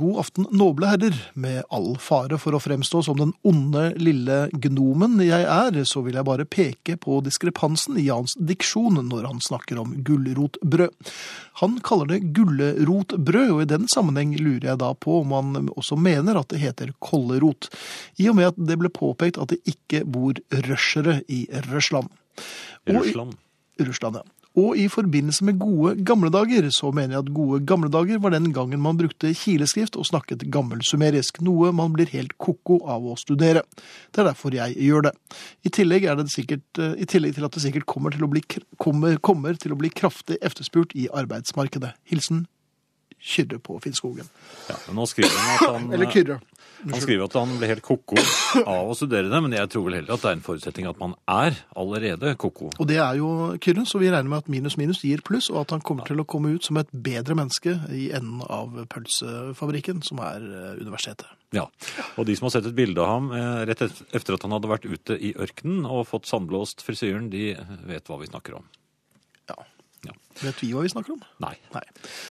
God aften, noble herrer. Med all fare for å fremstå som den onde, lille gnomen jeg er, så vil jeg bare peke på diskrepansen i hans diksjon når han snakker om gulrotbrød. Han kaller det gulrotbrød, og i den sammenheng lurer jeg da på om han også mener at det heter kollerot, i og med at det ble påpekt at det ikke bor røsjere i i- Russland. Russland, ja. Og i forbindelse med gode gamle dager, så mener jeg at gode gamle dager var den gangen man brukte kileskrift og snakket gammelsumerisk, noe man blir helt koko av å studere. Det er derfor jeg gjør det. I tillegg, er det sikkert, eh, i tillegg til at det sikkert kommer til å bli, kommer, kommer til å bli kraftig efterspurt i arbeidsmarkedet. Hilsen Kyrre på Finnskogen. Ja, men nå skriver han at han, Eller Kyrre. Han skriver at han ble helt koko av å studere det, men jeg tror vel heller at det er en forutsetning at man er allerede koko. Og det er jo Kyrre, så vi regner med at minus minus gir pluss, og at han kommer til å komme ut som et bedre menneske i enden av pølsefabrikken, som er eh, universitetet. Ja, og de som har sett et bilde av ham eh, rett etter at han hadde vært ute i ørkenen og fått sandblåst frisyren, de vet hva vi snakker om. Ja. Ja. Vet vi hva vi snakker om? Nei. Nei.